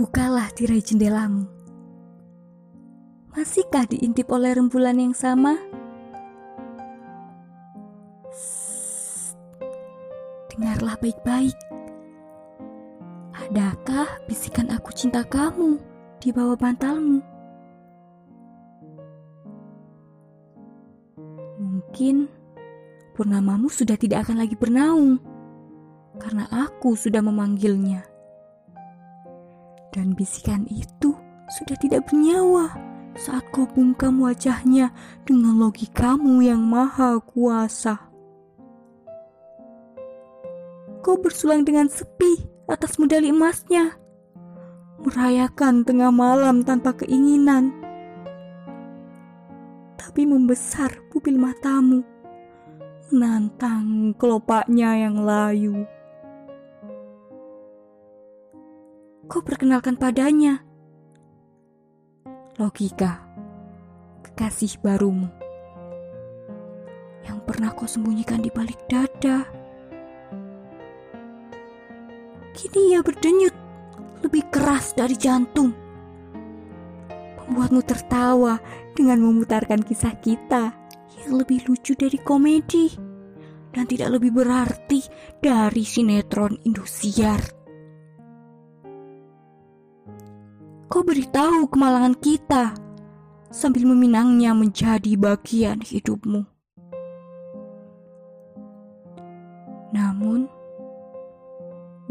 Terbukalah tirai jendelamu. Masihkah diintip oleh rembulan yang sama? Dengarlah baik-baik. Adakah bisikan aku cinta kamu di bawah bantalmu? Mungkin purnamamu sudah tidak akan lagi bernaung karena aku sudah memanggilnya. Dan bisikan itu sudah tidak bernyawa saat kau bungkam wajahnya dengan logikamu yang maha kuasa. Kau bersulang dengan sepi atas medali emasnya, merayakan tengah malam tanpa keinginan. Tapi membesar pupil matamu, menantang kelopaknya yang layu. Kau perkenalkan padanya logika kekasih barumu yang pernah kau sembunyikan di balik dada. Kini ia berdenyut lebih keras dari jantung. Membuatmu tertawa dengan memutarkan kisah kita yang lebih lucu dari komedi dan tidak lebih berarti dari sinetron Indosiar. Kau beritahu kemalangan kita sambil meminangnya menjadi bagian hidupmu. Namun,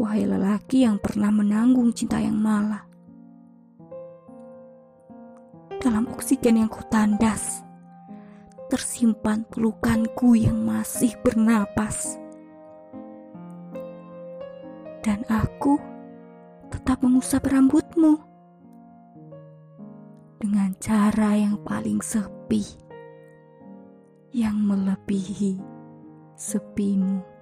wahai lelaki yang pernah menanggung cinta yang malah, dalam oksigen yang kau tandas, tersimpan pelukanku yang masih bernapas. Dan aku tetap mengusap rambutmu dengan cara yang paling sepi, yang melebihi sepimu.